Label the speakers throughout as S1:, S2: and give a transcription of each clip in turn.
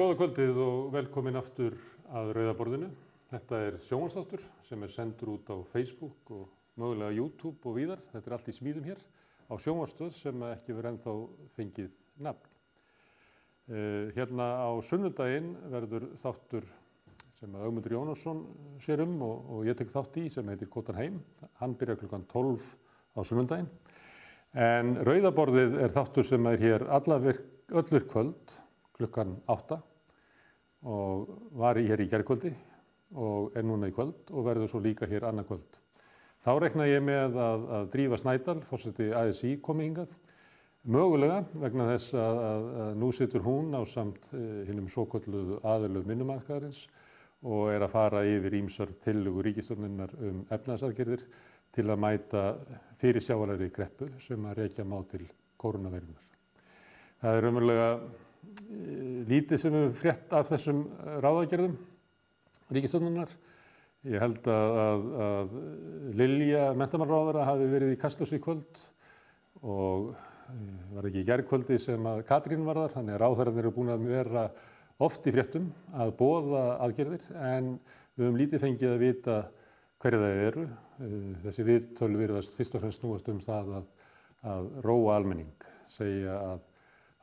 S1: góða kvöldið og velkomin aftur að Rauðaborðinu. Þetta er sjónvarsþáttur sem er sendur út á Facebook og mögulega YouTube og víðar. Þetta er allt í smíðum hér á sjónvarsstöð sem ekki verið ennþá fengið nafn. Uh, hérna á sunnudaginn verður þáttur sem að Augmundur Jónasson sér um og, og ég tek þátt í sem heitir Kotan heim. Hann byrjar klukkan 12 á sunnudaginn. En Rauðaborðið er þáttur sem er hér öllur kvöld klukkan 8 og var hér í gerðkvöldi og er núna í kvöld og verður svo líka hér annað kvöld. Þá rekna ég með að, að Drífa Snædal, fórseti ASI, komi hingað. Mögulega vegna þess að, að, að nú situr hún á samt eh, hinnum svo kvölduðu aðöluð minnumarkaðarins og er að fara yfir ímsar tillugu ríkistofnunnar um efnæðsaðgerðir til að mæta fyrir sjáalæri greppu sem að reykja má til koronaveirunar. Það er umverulega lítið sem við frétt af þessum ráðagerðum ríkistofnunar. Ég held að, að, að Lilja, mentamarráðara, hafi verið í Kastljósi í kvöld og var ekki í gerðkvöldi sem að Katrín var þar, þannig að ráðherrarnir eru búin að vera oft í fréttum að bóða aðgerðir en við höfum lítið fengið að vita hverja það eru. Þessi viðtölu virðast fyrst og fremst núast um það að, að róa almenning, segja að,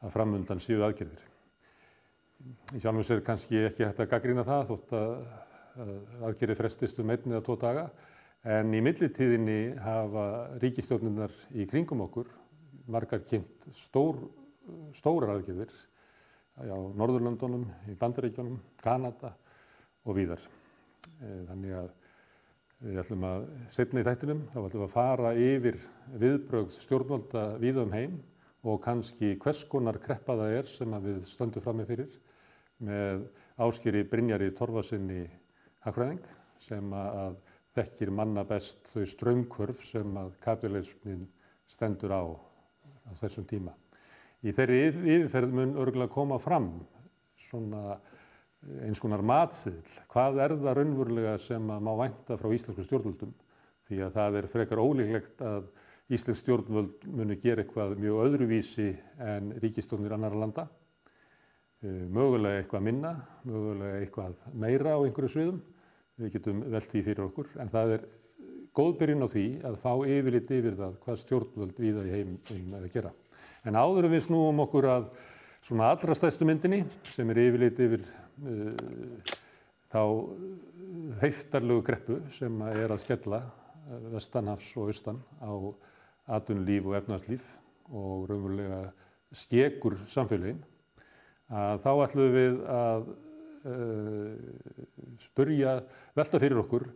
S1: að framundan síðu aðgerðir. Í sjálfum sér kannski ekki hægt að gaggrína það þótt að aðgerið frestist um einn eða tvo daga en í millitíðinni hafa ríkistjóninnar í kringum okkur margar kynnt stór, stórar aðgerðir á Norðurlandunum, í Bandaríkjónum, Kanada og víðar. Þannig að við ætlum að setna í þættinum, þá ætlum við að fara yfir viðbrögð stjórnvalda víða um heim og kannski hvers konar kreppa það er sem við stöndum fram með fyrir með áskýri Brynjari Torfasinni Hagfræðing sem að þekkir manna best þau strömmkvörf sem að kapitalismin stendur á á þessum tíma. Í þeirri yfirferð mun örgulega koma fram svona eins konar matsiðl. Hvað er það raunverulega sem að má vænta frá íslensku stjórnvöldum? Því að það er frekar ólíklegt að íslensk stjórnvöld muni gera eitthvað mjög öðruvísi en ríkistjónir annara landa. Eh, mögulega eitthvað minna, mögulega eitthvað meira á einhverju sviðum. Við getum velt því fyrir okkur, en það er góð byrjun á því að fá yfirleitt yfir það hvað stjórnvöld viða í heiminn er að gera. En áður við snúum okkur að svona allra stæðstu myndinni sem er yfirleitt yfir uh, þá heiftarlegu greppu sem er að skella eh, vestanhafs og austan á atunlíf og efnarslíf og raunverulega skekur samfélagin að þá ætlum við að uh, spurja, velta fyrir okkur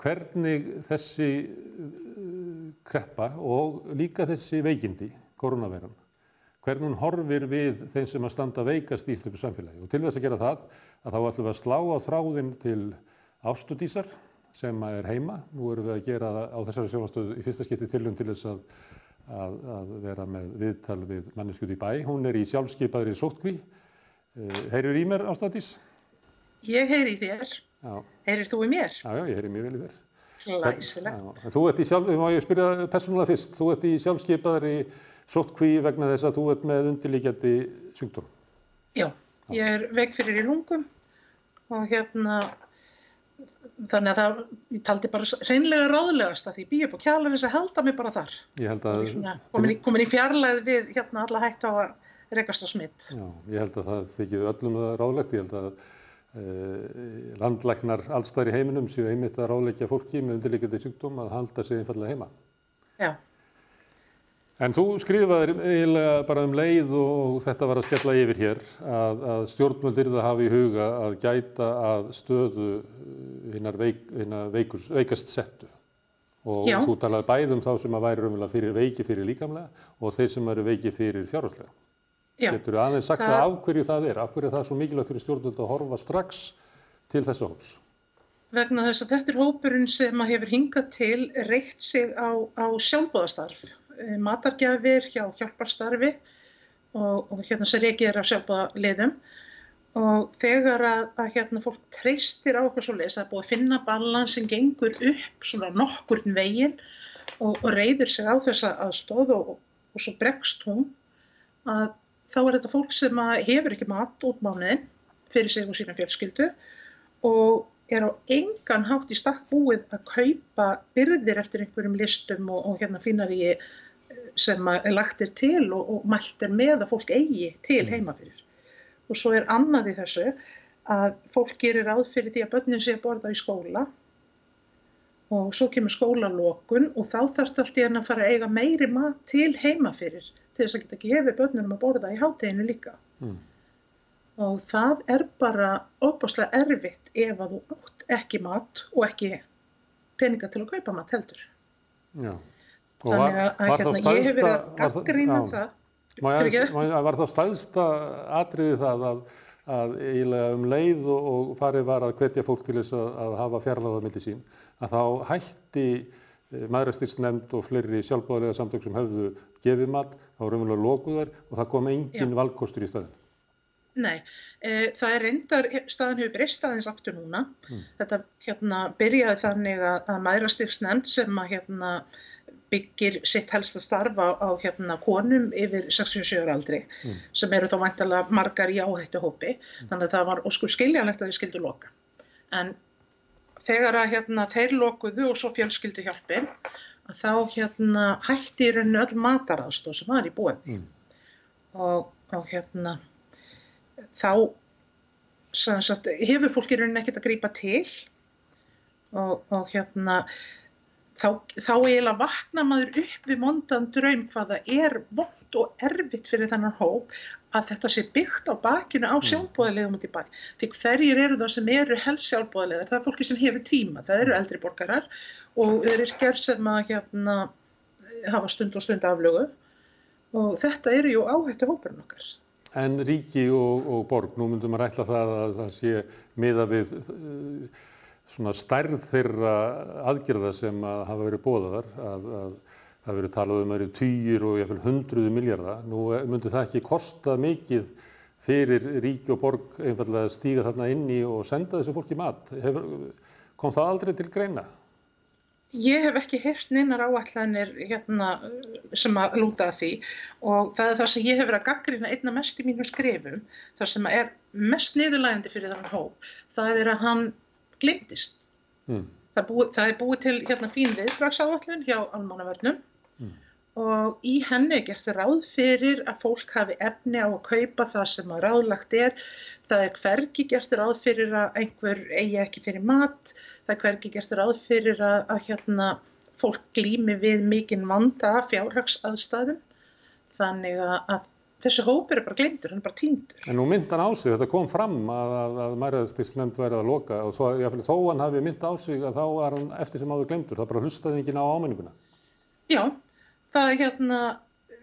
S1: hvernig þessi uh, kreppa og líka þessi veikindi, koronaveiran, hvernig hún horfir við þeim sem að standa veikast í Íslandu samfélagi. Og til þess að gera það, að þá ætlum við að slá á þráðin til ástudísar sem er heima. Nú erum við að gera á þessari sjónastöðu í fyrsta skipti tilum til þess að, að, að vera með viðtal við manneskjút í bæ. Hún er í sjálfskeipaðri sótkví Eh, Heyrir í mér ástæðis?
S2: Ég heyri í þér. Já. Heyrir þú í mér?
S1: Já, já, ég heyri mjög vel í þér.
S2: Læsilegt.
S1: Þú ert í sjálf, má ég spyrja persónulega fyrst, þú ert í sjálfskeipaðri sótkví vegna þess að þú ert með undirlíkjandi sjúkdóm.
S2: Já, ég er veik fyrir í lungum og hérna þannig að það, ég taldi bara reynlega ráðlegast að því býja upp á þess að helda mig bara þar.
S1: Ég held að...
S2: Svona, komin, í, komin í fjarlæð við hérna alla hægt á að rekast á smitt.
S1: Já, ég held að það þykju öllum ráðlegt. Ég held að e, landlæknar allstæðir í heiminum séu einmitt að ráðleikja fólki með undirleikjandi sjúkdóm að halda sig einfallega heima.
S2: Já.
S1: En þú skrifaði eiginlega bara um leið og þetta var að skella yfir hér að, að stjórnvöldir það hafi í huga að gæta að stöðu hinnar veik, veikast settu. Og Já. þú talaði bæð um þá sem að væri raunverulega fyrir veiki fyrir líkamlega og þeir sem eru veiki fyrir fjárhalslega. Getur þú aðeins sagt það... af hverju það er? Af hverju er það svo mikilvægt fyrir stjórnvöld að horfa strax til þessa hóps?
S2: Vegna þess að þetta er hópurinn sem að hefur hingað til reykt sig á, á sjálfbóðastarf. Eh, matargjafir hjá hjálparstarfi og, og hérna sem reykir á sjálfbóðaliðum og þegar að, að hérna fólk treystir á okkur svo leiðis það er búið að finna balans sem gengur upp svona nokkurn veginn og, og reyður sig á þessa aðstóð og, og svo bregst hún að þá er þetta fólk sem hefur ekki mat út mánuðin fyrir sig og sína fjölskyldu og er á engan hátt í stakk búið að kaupa byrðir eftir einhverjum listum og, og hérna finnar ég sem lagt er til og, og mælt er með að fólk eigi til heima fyrir. Og svo er annað í þessu að fólk gerir ráð fyrir því að börnin sé að borða í skóla og svo kemur skólalokun og þá þarf allt í enn að fara að eiga meiri mat til heima fyrir til þess að geta gefið börnunum að borða í hátteginu líka. Mm. Og það er bara óbáslega erfitt ef að þú átt ekki mat og ekki peninga til að kaupa mat heldur.
S1: Já.
S2: Og Þannig að, var, var hérna, ég hef verið að gaggrína það.
S1: Var þá stæðsta atriði það að, að eiginlega um leið og, og farið var að hvetja fólk til þess að, að hafa fjarlæða milli sín, að þá hætti eh, maðurastýrsnefnd og fleiri sjálfbáðlega samtök sem höfðu gefið mat, þá voru umverulega lokuðar og það kom engin Já. valkostur í staðin.
S2: Nei, e, það er reyndar, staðin hefur breyst aðeins aftur núna. Mm. Þetta hérna, byrjaði þannig að, að maðurastýrsnefnd sem að hérna, byggir sitt helsta starf á, á hérna, konum yfir 67 ára aldri mm. sem eru þá mæntalega margar í áhættu hópi mm. þannig að það var óskur skiljanlegt að við skildum loka en þegar að hérna, þeir lokuðu og svo fjölskyldu hjálpin þá hérna, hætti í rauninu öll mataraðstóð sem var í búið mm. og, og hérna þá sagt, hefur fólk í rauninu ekkert að grýpa til og, og hérna þá, þá eiginlega vakna maður upp við mondan draum hvaða er vond og erfitt fyrir þennan hóp að þetta sé byggt á bakinu á mm. sjálfbóðilegum út í bæ. Því hverjir eru það sem eru helst sjálfbóðilegar? Það er fólki sem hefur tíma, það eru eldri borgarar og gerð sem að hérna, hafa stund og stund aflögu og þetta eru jú áhættu hópurinn okkar.
S1: En ríki og, og borg, nú myndum að rætla það að það sé miða við uh, svona stærð þeirra aðgerða sem að hafa verið bóðaðar að, að það verið talað um að eru týjir og jáfnveil hundruðu miljardar. Nú myndur það ekki kosta mikið fyrir ríki og borg einfallega að stíga þarna inn í og senda þessu fólki mat. Hefur, kom það aldrei til greina?
S2: Ég hef ekki heyrt neinar áallanir hérna, sem að lúta að því og það er það sem ég hef verið að gaggrina einna mest í mínu skrifum, það sem er mest niðurlægandi fyrir þann hóp, það er að hann glimtist. Mm. Það, búi, það er búið til hérna fín viðbragsáallun hjá almannavörnum mm. og í henni gert það ráð fyrir að fólk hafi efni á að kaupa það sem að ráðlagt er. Það er hvergi gert ráð fyrir að einhver eigi ekki fyrir mat, það er hvergi gert ráð fyrir að, að hérna, fólk glými við mikinn vanda fjárhagsaðstæðum. Þannig að þessi hópur er bara glemtur, hann er bara týndur.
S1: En nú mynd hann á sig, þetta kom fram að, að, að mæraðstilsnefnd væri að loka og svo, jáfnveg, þó hann hafi mynd á sig að þá var hann eftir sem áður glemtur, það bara hlustaði enginn á ámenninguna.
S2: Já, það er hérna,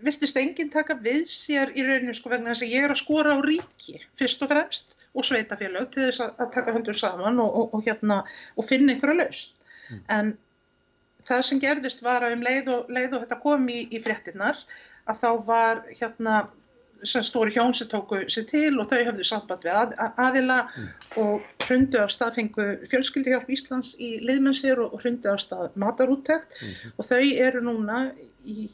S2: viltist enginn taka við sér í rauninu sko vegna þess að ég er að skora á ríki fyrst og fremst og sveitafélag til þess að, taka hundur saman og, og, og, hérna, og finna einhverja laust. Mm. En það sem gerðist var að um leið og, leið og þetta kom í, í fréttinnar að þá var hérna sem stóri hjón sem tóku sér til og þau höfðu samband við að, aðila mm. og hrundu af stað fengu fjölskyldihjálp Íslands í liðmennsir og hrundu af stað matarúttækt mm -hmm. og þau eru núna í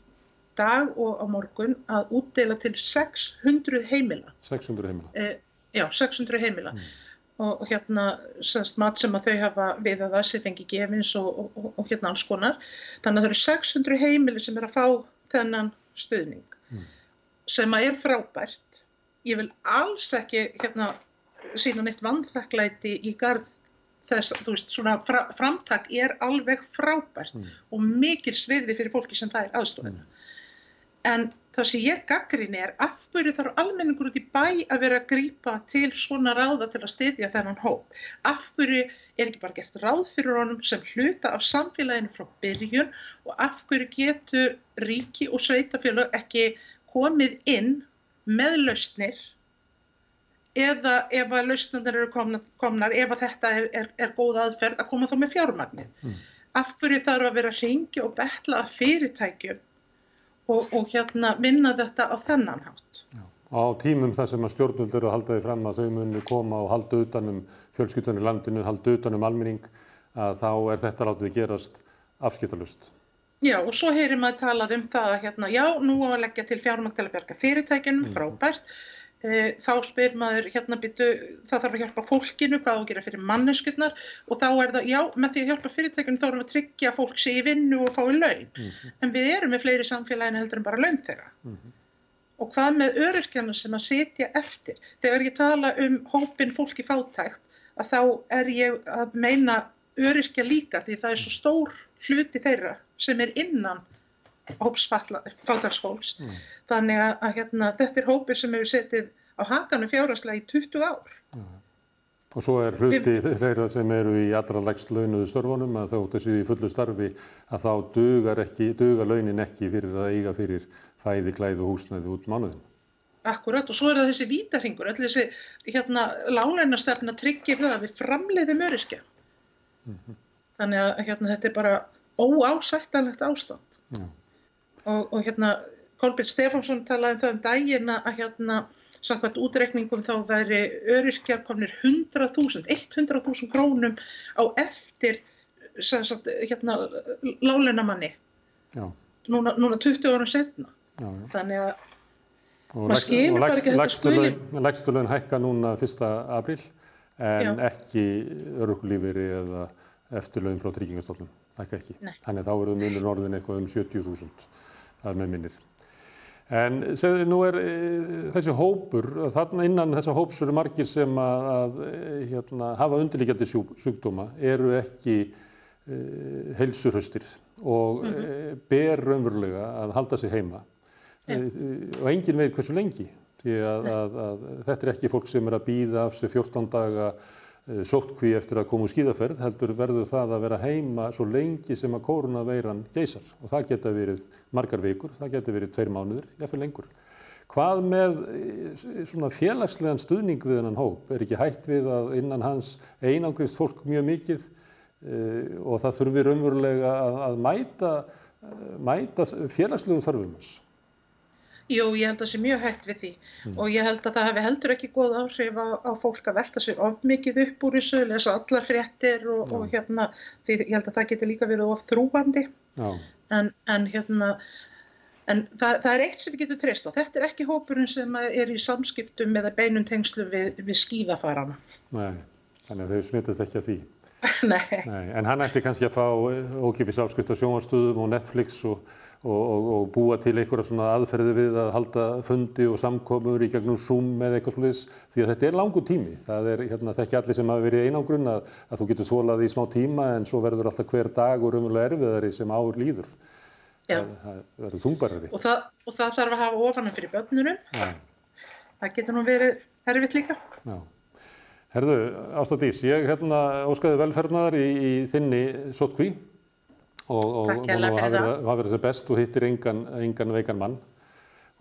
S2: dag og á morgun að útdeila til 600 heimila.
S1: 600 heimila?
S2: Eh, já, 600 heimila. Mm. Og, og hérna semst mat sem að þau hafa við að það sem fengi gefins og, og, og hérna alls konar. Þannig að það eru 600 heimili sem er að fá þennan stuðning. Sem að er frábært. Ég vil alls ekki hérna sína neitt vandþakklæti í garð þess, þú veist, svona fra, framtak er alveg frábært mm. og mikil svirði fyrir fólki sem það er aðstofna. Mm. En það sem ég gaggrín er, af hverju þarf almenningur út í bæ að vera að grýpa til svona ráða til að styðja þennan hóp? Af hverju er ekki bara gert ráð fyrir honum sem hluta af samfélaginu frá byrjun og af hverju getur ríki og sveitafélag ekki komið inn með lausnir eða ef að lausnir eru komnar, komnar ef að þetta er, er, er góð aðferð að koma þá með fjármagnir. Mm. Af hverju þarf að vera að ringja og betla að fyrirtækjum og, og hérna vinna þetta á þennan hátt.
S1: Já. Á tímum þar sem að stjórnvöld eru að halda því fram að þau muni koma og halda utanum fjölskyttunni landinu, halda utanum alminning, að þá er þetta látið gerast afskiptalust.
S2: Já og svo heyrir maður talað um það að hérna, já nú á að leggja til fjármang til að berga fyrirtækjunum, mm. frábært. e, þá spyr maður hérna byttu, það þarf að hjálpa fólkinu, hvað á að gera fyrir manneskjurnar og þá er það, já, með því að hjálpa fyrirtækjum þá erum við að tryggja fólk sé í vinnu og fái laun. En við erum með fleiri samfélagin heldur en bara launþega. Og hvað með öryrkjana sem að sitja eftir? Þegar ég tala um hópin fólki fátækt, að þá er ég að meina öryrkja líka því það er svo stór hluti þeirra sem er innan hóps fátæksfólks. Þannig að, að hérna, þetta er hópur sem hefur setið á hakanum fjárhagslega í 20 ár.
S1: Og svo er hluti þeirra sem eru í allra lægst launuðu störfunum að þótt þessu í fullu starfi að þá dugar, ekki, dugar launin ekki fyrir að eiga fyrir fæði, og húsnæði út mánuðin.
S2: Akkurat og svo er það þessi vítarhingur, öll þessi hérna, láleinastefna tryggir það að við framleiðum öryrkja. Þannig að hérna, þetta er bara óásættanlegt ástand.
S1: Já.
S2: Og, og hérna Kolbjörn Stefánsson talaði um það um daginn að hérna samkvæmt útreikningum þá væri öryrkjar komnir 100.000, 100.000 krónum á eftir sagt, hérna láleinamanni núna, núna 20 árum setna.
S1: já, já.
S2: Þannig að
S1: Og
S2: Maður skilur bara ekki að þetta skuli-
S1: Lægstu laun hækka núna 1. apríl en
S2: Já.
S1: ekki örugulífeyri eða eftirlaun frá tryggingastofnun. Hækka ekki.
S2: Nei.
S1: Þannig að þá verður munur orðin eitthvað um 70.000. Það er með minnir. En segðu, nú er e, þessi hópur, þarna innan þessa hóps eru margir sem að, að e, hérna, hafa undirlíkjandi sjúkdóma, eru ekki e, heilsurhustir og e, ber raunverulega að halda sig heima
S2: Já.
S1: e, og engin veit hversu lengi því að, að, að þetta er ekki fólk sem er að býða af sig 14 daga sóttkví eftir að koma úr skíðaferð heldur verður það að vera heima svo lengi sem að koronaveiran geysar og það geta verið margar vikur, það geta verið tveir mánuður, jáfnvel lengur. Hvað með e, svona félagslegan stuðning við hennan hóp? Er ekki hætt við að innan hans einangrist fólk mjög mikið e, og það þurfi raunverulega að, að mæta, mæta félagslegum þörfum hans?
S2: Jú, ég held að það sé mjög hægt við því. Og ég held að það hefði heldur ekki góð áhrif á, á fólk að velta sér of mikið upp úr þessu, lesa allar fréttir og, og hérna, því ég held að það geti líka verið of þrúandi en, en hérna, en það, það er eitt sem við getum treyst á, þetta er ekki hópurinn sem er í samskiptum eða beinum tengslum við, við skíðafarana.
S1: nei, þannig að þau smitast ekki að því.
S2: Nei,
S1: Nei, en hann ætti kannski að fá ókipis áskrift á sjónvarstöðum og Netflix og, og, og, og búa til einhverja svona aðferði við að halda fundi og samkomur í gegnum Zoom eða eitthvað slúðis því að þetta er langur tími. Það er hérna, þekki allir sem hafa verið einangrun að, að þú getur þólað í smá tíma en svo verður alltaf hver dag og raunverulega erfiðari sem ár líður. Það, það verður þungbarari.
S2: Og það, og það þarf að hafa ofanum fyrir börnunum,
S1: Já,
S2: það getur nú verið erfitt líka.
S1: já. Herðu, Ástadís, ég hérna óskaði velferðnaðar í, í þinni sótkví og, og vona að hafa verið sem best og hittir engan, engan veikan mann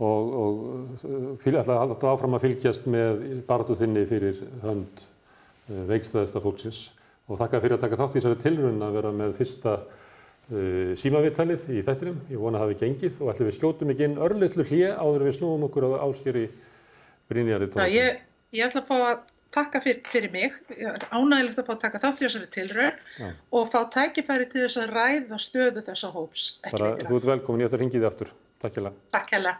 S1: og, og að halda áfram að fylgjast með baratu þinni fyrir hönd uh, veikstæðista fólksins og þakka fyrir að taka þátt í þessari tilrun að vera með fyrsta uh, símaviðtalið í þettinum. Ég vona að hafi gengið og ætlum við skjótum ekki inn örlittlu hlje áður við snúum okkur á áskeri Brynjari
S2: Já,
S1: Tómasson.
S2: ég, ég ætla að fá að takka fyrir, fyrir mig, ánægilegt að fá að taka þátt í þessari tilraun
S1: Já.
S2: og fá tækifæri til þess að ræða stöðu þessa hóps.
S1: Bara, þú ert velkomin, ég ætla að ringi þið aftur. Takk hjá
S2: Takk hella.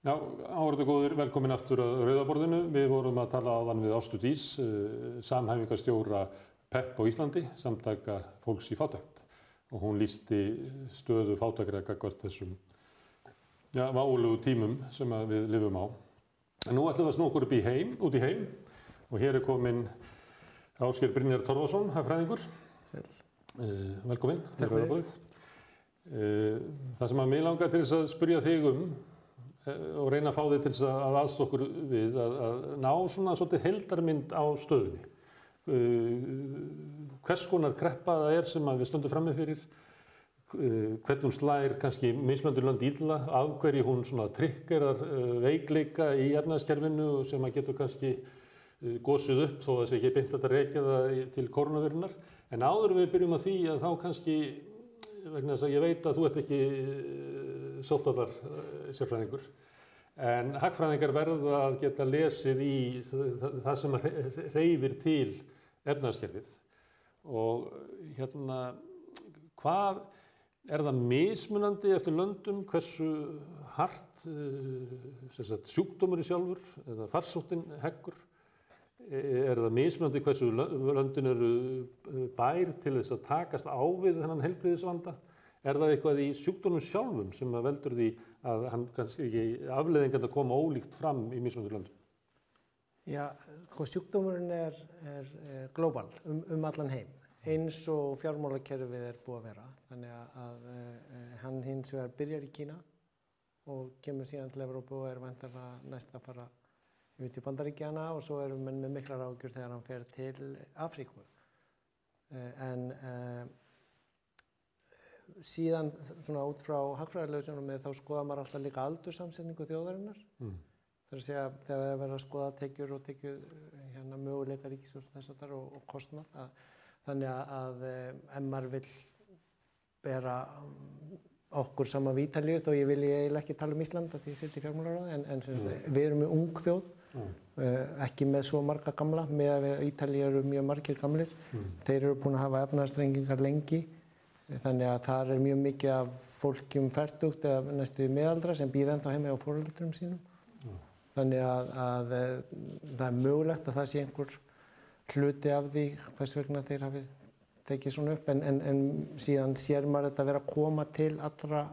S1: Já, áraðu góður, velkomin aftur að Rauðaborðinu. Við vorum að tala áðan við Ástu Dís, uh, samhæfingarstjóra PEP á Íslandi, samtaka fólks í fátækt. Og hún lísti stöðu fátækra gagvart þessum já, válugu tímum sem við lifum á. En nú ætlum við að snú okkur upp í heim, út í heim og hér er komin Ásker Brynjar Torfarsson, hafðfræðingur.
S3: Sæl.
S1: Uh, velkomin.
S3: Takk fyrir.
S1: Uh, það sem að mig langar til þess að spyrja þig um og reyna að fá þig til þess að aðstofa okkur við að, að ná svona svolítið heldarmynd á stöðunni. Uh, hvers konar kreppa það er sem við stöndum fram með fyrir, uh, hvernig hún slæðir kannski mismöndur lönd ílla, af hverju hún svona tryggerar uh, veikleika í ernaðskerfinu sem að getur kannski gósið upp þó að sé ekki beint að reykja það til koronavirunar. En áður við byrjum að því að þá kannski, vegna þess að ég veit að þú ert ekki sóttáðar sérfræðingur, en hagfræðingar verða að geta lesið í það sem reyfir til efnaðskerfið. Og hérna, hvað er það mismunandi eftir löndum, hversu hart sagt, sjúkdómur í sjálfur eða farsóttin heggur? Er það mismunandi hversu löndin eru bær til þess að takast á við þennan helbriðisvanda? Er það eitthvað í sjúkdómum sjálfum sem veldur því að að koma ólíkt fram í mismunandi löndum?
S3: Já, sko sjúkdómurinn er, er, er global um, um allan heim eins og fjármálakerfið er búið að vera. Þannig að, að uh, hann hins vegar byrjar í Kína og kemur síðan til Evrópu og er vantarlega næst að fara út í Bandaríkjana og svo erum við með miklar ágjur þegar hann fer til Afríku. Uh, en uh, síðan svona út frá hagfræðilegu sjónum með þá skoða maður alltaf líka aldursamsetningu þjóðarinnar. Mm. Það er að segja þegar við verðum að skoða tekjur og tekjur hérna möguleika ríkisjós og þar og, og kostnar. Að, þannig að, að ef maður vil bera okkur sama Ítalíu þó ég vil ég ekki tala um Ísland að því ég seti fjármálaráði en, en mm. við erum með ung þjóð mm. uh, ekki með svo marga gamla með að Ítalíu eru mjög margir gamlir. Þeir eru búin að hafa efnaðastrengingar lengi Þannig að það er mjög mikið af fólki um færtugt eða næstu meðaldra sem býr ennþá heima á fóröldurum sínum. Mm. Þannig að, að það er mögulegt að það sé einhver hluti af því hvers vegna þeir hafi tekið svona upp en, en, en síðan sér maður þetta vera að koma til allra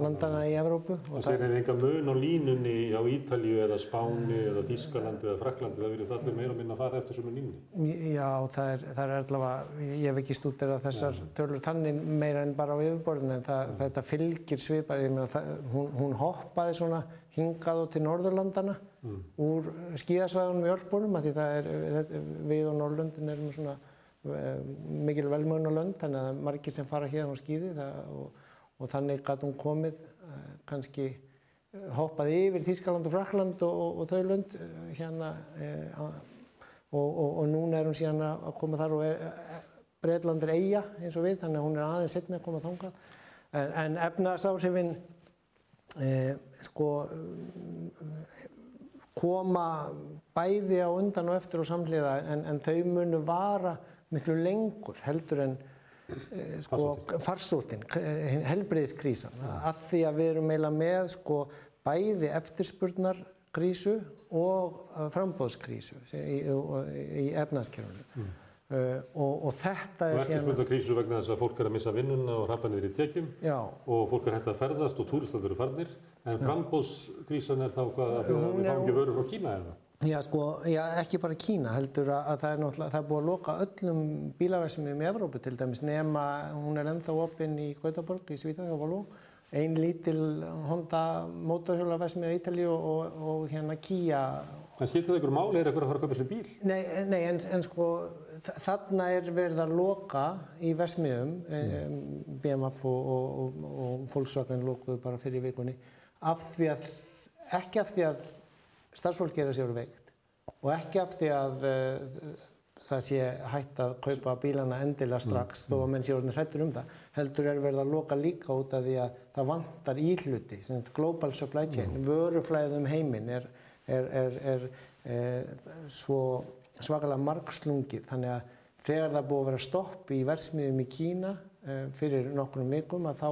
S3: landana í Evrópu.
S1: Það segir einhver enga mun á línunni á Ítalju eða Spáni eða Þískalandi eða Fraklandi, það verður allir meira og minna að fara eftir sem er línunni.
S3: Já, það er, það er allavega, ég hef ekki stúderað þessar ja. tölur tannin meira en bara á yfirborðinu en það, ja. þetta fylgir svipar, ég meina, það, hún, hún hoppaði svona hingað og til Norðurlandana mm. úr skíðasvæðunum í Ölbúnum, því það er, við og Norrlundin erum svona mikil velmögnu lönd, þannig að margir sem fara hérna á skíði það, og, og þannig gæti hún komið uh, kannski uh, hoppað yfir Þískaland og Frakland og, og, og þau lönd uh, hérna og núna er hún síðan að koma þar og Breitland er eiga eins og við þannig að hún er aðeins setna að koma þangað. En, en efnagsáhrifin sko koma bæði á undan og eftir og samhliða en, en þau munu vara miklu lengur heldur en Eh, sko, farsótin, eh, helbreyðiskrísan, að því að við erum eiginlega með sko, bæði eftirspurnarkrísu og eh, frambóðskrísu í, í efnaðskerfunu. Mm. Uh, og, og þetta er
S1: síðan... Og eftirspurnarkrísu vegna þess að fólk er að missa vinnuna og hrappa niður í tekjum Já. og fólk er hægt að ferðast og túristar eru farnir, en frambóðskrísan er þá hvað að við fáum ekki vörur frá Kína eða?
S3: Já, sko, já, ekki bara Kína heldur að, að það er náttúrulega, það er búið að loka öllum bílavæsmum í Evrópu til dæmis nema hún er ennþá opinn í Gautaborg í Svíþjóð hjá Volvo, ein lítil Honda mótorhjólavæsmi á Ítali og, og, og hérna Kia.
S1: En skiltir það ykkur máli er eitthvað að fara að köpa sér bíl?
S3: Nei, nei en, en sko þarna er verið að loka í vesmiðum, mm. BMF og, og Volkswagen lokuðu bara fyrir vikunni, af því að, ekki af því að starfsfólk gera sér veikt og ekki af því að uh, það sé hægt að kaupa bílana endilega strax mm. þó að menn sé orðin hrættur um það. Heldur er verið að loka líka út af því að það vantar íhluti, sem global supply chain, mm. vöruflæðum heiminn er, er, er, er eh, svo svakalega margslungið. Þannig að þegar það búið að vera stopp í versmiðum í Kína eh, fyrir nokkrum vikum að þá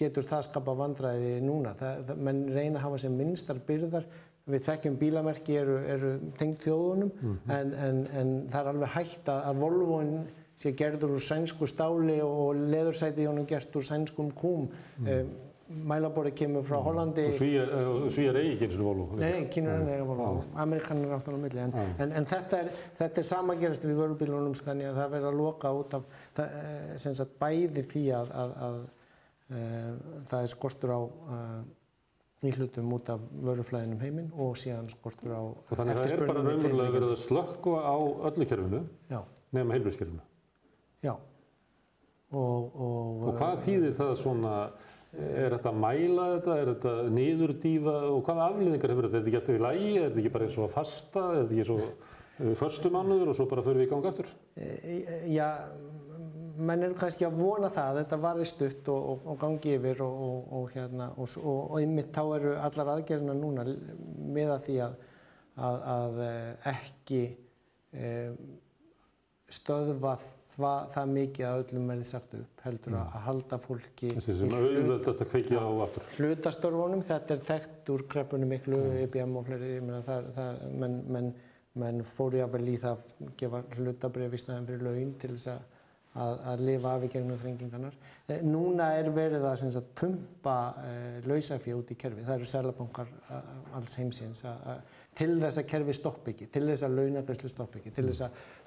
S3: getur það skapa vandræði núna. Það, það, menn reyna að hafa sem minnstar byrðar. Við þekkjum bílamerki eru, eru tengt þjóðunum en, en, en það er alveg hægt að, að Volvoin sé gerður úr sænsku stáli og leðursæti í honum gert úr sænskum kúm. Mm. Mælaborði kemur frá Hollandi.
S1: Og svíjar, svíjar eigi og Volvo.
S3: Nei, nei, kynur en eiga Volvo. Amerikanar er áttan á milli. En, en, en þetta er, er sama gerast við vörubílunum skanni að það verður að loka út af það, eh, sagt bæði því að, að, að það er skortur á nýhlutum út af vöruflæðinum heiminn og síðan skortur á
S1: eftirspurningu. Þannig að það er bara raunverulega verið að slökka á öllu kerfinu nefnum heilbjörnskerfinu.
S3: Já. Og, og,
S1: og hvað þýðir það svona, er þetta að mæla þetta, er þetta niðurdýfa og hvaða afliðingar hefur þetta? Er þetta ekki alltaf í lægi, er þetta ekki bara eins og að fasta, er þetta ekki eins og förstu mánuður og svo bara fyrir við í ganga aftur?
S3: Já, menn eru kannski að vona það að þetta varði stutt og, og, og gangi yfir og, og hérna, og einmitt þá eru allar aðgerðina núna með að því að, að, að ekki e, stöðva það, það mikið að öllum verði sagt upp heldur að, að halda fólki
S1: aftur.
S3: Hlutastörfunum, þetta er þekkt úr kreppunum miklu, IBM og fleiri, meina það, það menn, menn, menn fóru jáfnvel í það að gefa hlutabrif í snæðan fyrir laun til þess að að, að lifa af í gegnum þrengingarnar. Eh, núna er verið að sagt, pumpa eh, lausafíð út í kerfi. Það eru særlabankar alls heimsins að, að, til þess að kerfi stopp ekki, til þess að launagreyslu stopp ekki, til þess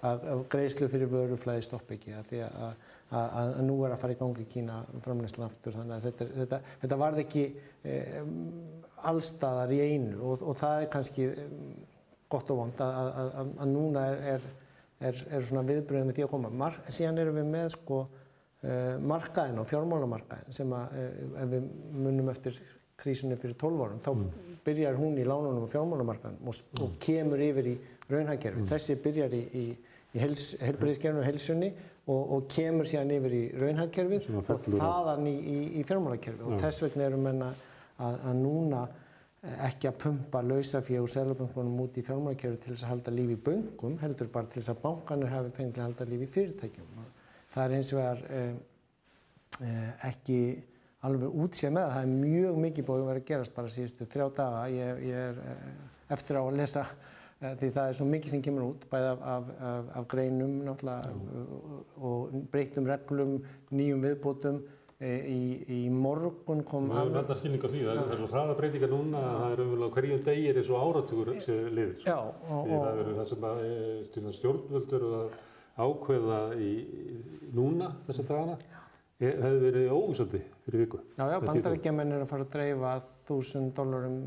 S3: að greyslu fyrir vöruflæði stopp ekki. Því að nú er að fara í gangi Kína framleyslan aftur. Þannig að þetta, þetta, þetta varð ekki eh, allstaðar í einu og, og það er kannski gott og vond að núna er, er er, er svona viðbröðum við því að koma. Mar síðan erum við með sko uh, markaðin og fjármálamarkaðin sem að uh, ef við munum eftir krísunni fyrir 12 árum, þá mm. byrjar hún í lánunum og fjármálamarkaðin og, mm. og kemur yfir í raunhagkerfi. Mm. Þessi byrjar í, í, í helbriðiskerfinu og helsunni og, og kemur síðan yfir í raunhagkerfið og þaðan í, í fjármálakerfi og þess vegna erum við að, að núna ekki að pumpa lausafíð úr selaböngunum út í fjármálakerfi til þess að halda lífi í böngum, heldur bara til þess að bankanir hafi pengi að halda lífi í fyrirtækjum. Það er eins og er eh, eh, ekki alveg útséð með það. Það er mjög mikið að vera að gerast bara síðustu þrjá daga. Ég, ég er eh, eftir á að lesa eh, því það er svo mikið sem kemur út, bæði af, af, af, af greinum náttúrulega og, og breytum reglum, nýjum viðbótum Í, í morgun kom...
S1: Við höfum alltaf skilning á því, það er svona hraða breytingar núna að það er umverulega hverjum degir eins og áratugur sem liður.
S3: Já, og...
S1: Því það er það sem að, e, stjórnvöldur að ákveða í, núna þess að dagana, e, það hefur verið óvísandi fyrir viku.
S3: Já, já, bandarækjamenn er að fara að dreifa þúsund dólarum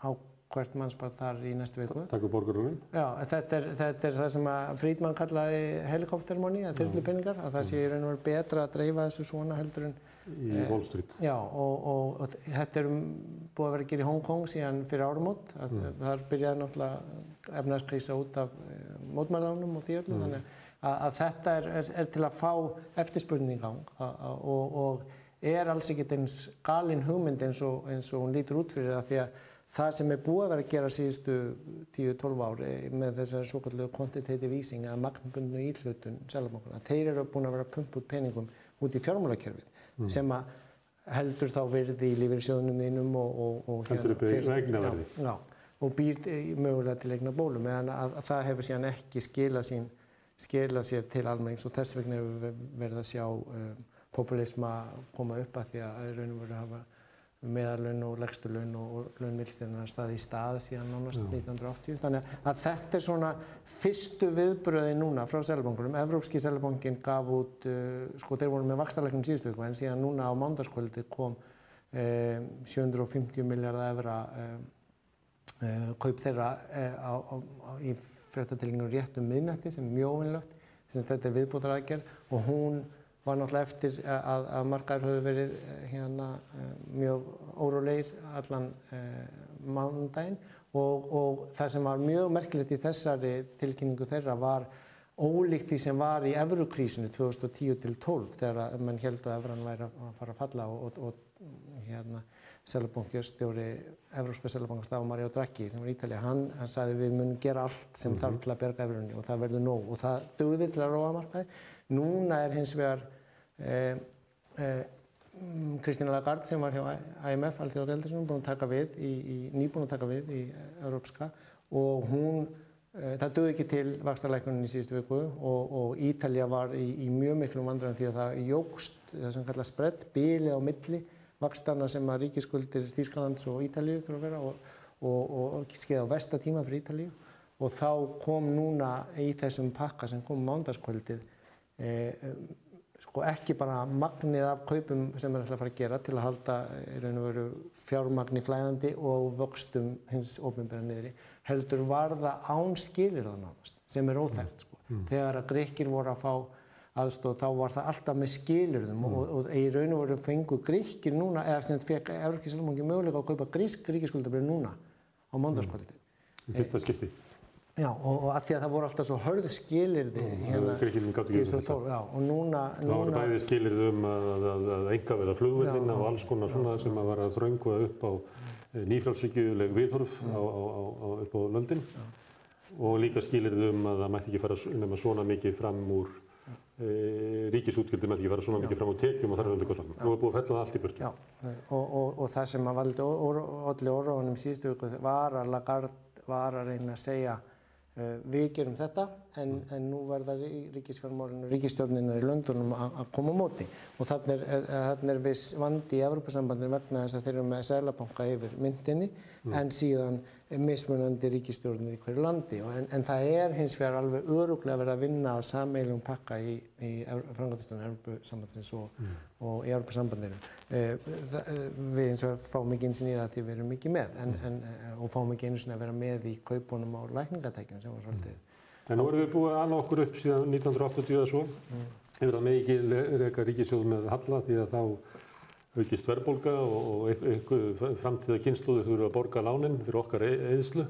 S3: á hvert mannsbarn þar í næstu viku.
S1: Takk fyrir borgarlunum.
S3: Já, þetta er, þetta er það sem að Frídmann kallaði helikóptermóni, að þyrlupenningar, að það sé í raun og veru betra að dreifa þessu svona heldur en
S1: í eh, Wall Street.
S3: Já, og, og, og þetta er búið að vera að gera í Hong Kong síðan fyrir árumót. Mm. Það byrjaði náttúrulega efnarskrísa út af eh, mótmælánum og því öllu, mm. þannig að, að þetta er, er, er til að fá eftirspurning í gang og, og er alls ekkert eins galin hugmynd eins og hún lítur út fyrir það því að það sem er búið að vera að gera síðustu 10-12 ári með þessari svo kallu quantitative easing að magnbundnu íhlutun selabankuna, þeir eru búin að vera að pumpa út peningum út í fjármálakerfið mm. sem að heldur þá verði í lífeyrissjóðunum þínum og, og, og
S1: heldur upp í eignaverði
S3: já, og býr mögulega til eigna bólum en að, að það hefur síðan ekki skila, sín, skila sér til almennings og þess vegna hefur við verið að sjá um, populisma koma upp að því að raun og veru hafa meðarlaun og legstulaun og launvilstirna staði í stað síðan nánast Já. 1980. Þannig að þetta er svona fyrstu viðbröði núna frá Sælabankunum. Evrópski Sælabankin gaf út, uh, sko þeir voru með vakstarleiknum síðustu viku en síðan núna á mándaskvöldi kom uh, 750 miljardar efra uh, kaup þeirra á, á, á, í fréttatillingu réttum miðnætti sem er mjög ofinlögt. Þetta er viðbútaraðgerð og hún var náttúrulega eftir að, að margar höfðu verið eh, hérna eh, mjög órólegir allan eh, mánundaginn og, og það sem var mjög merkilegt í þessari tilkynningu þeirra var ólíkt því sem var í Evrukrísinu 2010 til 12 þegar mann held að Evran væri að fara að falla og, og, og hérna Sælabankjastjóri, Evróska Sælabankastaf Mario Draghi sem var í Ítalija, hann, hann sagði við munum gera allt sem mm -hmm. þarf til að berga Evrunni og það verður nóg og það dögðir til að róa markaði Núna er hins vegar eh, eh, Kristína Lagarde sem var hjá IMF, Alþjóðareldarsunum, búin að taka við, í, í, nýbúin að taka við í Európska og hún, e, það döði ekki til vakstarleikunum í síðustu viku og, og Ítalja var í, í mjög miklum vandræðum því að það jógst það sem kalla spredd, bíli á milli vakstarna sem að ríkiskuldir Þýskalands og Ítalju þurfa að vera og, og, og skeið á vestatíma fyrir Ítalju og þá kom núna í þessum pakka sem kom mándaskvöldið e, sko ekki bara magnið af kaupum sem er alltaf að fara að gera til að halda í og veru fjármagni flæðandi og vöxtum hins ofinbæra niðri heldur var það án skilir það nánast sem er óþægt sko. Mm. Þegar að greikir voru að fá aðstóð þá var það alltaf með skilurðum mm. og, og í raun og veru fengu greikir núna eða sem fekk Európski Salmongi möguleika að kaupa grísk ríkiskuldabrið núna á mándaskvöldi.
S1: Mm. Fyrsta skipti.
S3: Já, og, og að því að það voru alltaf svo hörðu skilirði
S1: hérna í
S3: þessu Já, og núna...
S1: Það voru bæði skilirði um að, að, að enga veða flugveldina og alls konar svona sem að var að þraunga upp á eh, nýfrálsíkjuleg viðhorf á, á, á, upp á löndin. Já. og líka skilirði um að það mætti ekki fara nema svona mikið fram úr e, ríkisútgjöldum mætti ekki fara svona já. mikið fram úr tekjum og þar er allir góðsam. Nú er búið að fella það allt í.
S3: Já, og, og, og það sem að valdi allir orðunum síðustu viku var að Lagarde var að reyna að segja Eh, við gerum þetta en, mm. en nú verða ríkisfjármálinu, ríkistjórnina í löndunum að koma á móti og þannig er, er, eh, er viss vandi í Evropasambandinu vegna þess að þeir eru með sælabanka yfir myndinni mm. en síðan mismunandi ríkistjórnir í hverju landi en, en það er hins vegar alveg öruglega verið að vinna að sameilum pakka í, í frangatistunum Evropasambandsins og, mm. og í Evropasambandinu. Eh, eh, við eins og fáum ekki eins og nýða því við erum ekki með en, mm. en, og fáum ekki eins og að vera með í kaupunum á lækningatækjum sem var svolítið.
S1: En nú erum við búið að alna okkur upp síðan 1980 eða svo. Mm. Hefur það ekki reyka ríkisjóð með Halla því að þá aukist verðbólga og einhver framtíða kynsluði þurfa að borga lánin fyrir okkar eðslu.